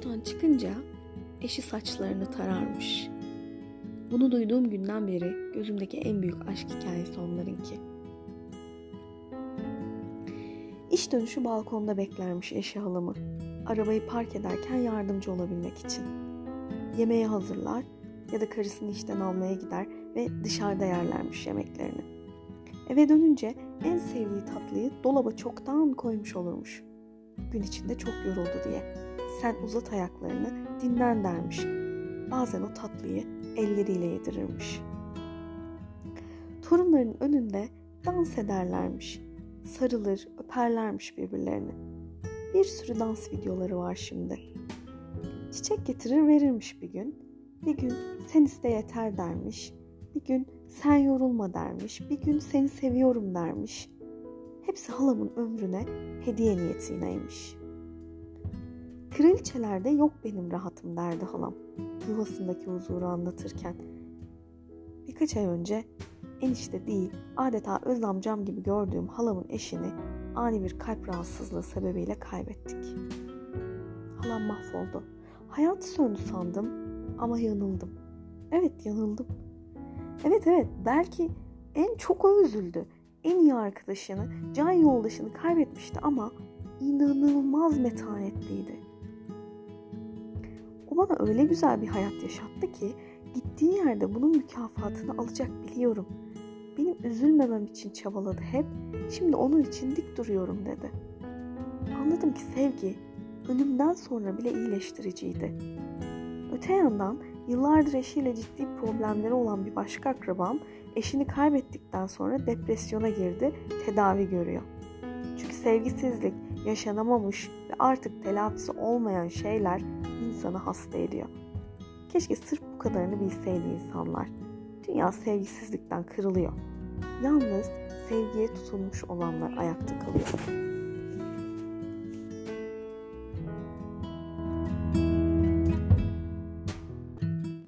evden çıkınca eşi saçlarını tararmış. Bunu duyduğum günden beri gözümdeki en büyük aşk hikayesi onlarınki. İş dönüşü balkonda beklermiş eşi halamı. Arabayı park ederken yardımcı olabilmek için. Yemeği hazırlar ya da karısını işten almaya gider ve dışarıda yerlermiş yemeklerini. Eve dönünce en sevdiği tatlıyı dolaba çoktan koymuş olurmuş. Gün içinde çok yoruldu diye. Sen uzat ayaklarını dinlen dermiş. Bazen o tatlıyı elleriyle yedirirmiş. Torunların önünde dans ederlermiş. Sarılır, öperlermiş birbirlerini. Bir sürü dans videoları var şimdi. Çiçek getirir verirmiş bir gün. Bir gün sen iste yeter dermiş. Bir gün sen yorulma dermiş. Bir gün seni seviyorum dermiş. Hepsi halamın ömrüne hediye niyetineymiş. Kraliçelerde yok benim rahatım derdi halam yuvasındaki huzuru anlatırken. Birkaç ay önce enişte değil adeta öz amcam gibi gördüğüm halamın eşini ani bir kalp rahatsızlığı sebebiyle kaybettik. Halam mahvoldu. Hayat söndü sandım ama yanıldım. Evet yanıldım. Evet evet belki en çok o üzüldü. En iyi arkadaşını, can yoldaşını kaybetmişti ama inanılmaz metanetliydi. O bana öyle güzel bir hayat yaşattı ki gittiği yerde bunun mükafatını alacak biliyorum. Benim üzülmemem için çabaladı hep. Şimdi onun için dik duruyorum dedi. Anladım ki sevgi ölümden sonra bile iyileştiriciydi. Öte yandan yıllardır eşiyle ciddi problemleri olan bir başka akrabam eşini kaybettikten sonra depresyona girdi, tedavi görüyor. Çünkü sevgisizlik, yaşanamamış ve artık telafisi olmayan şeyler insanı hasta ediyor. Keşke sırf bu kadarını bilseydi insanlar. Dünya sevgisizlikten kırılıyor. Yalnız sevgiye tutulmuş olanlar ayakta kalıyor.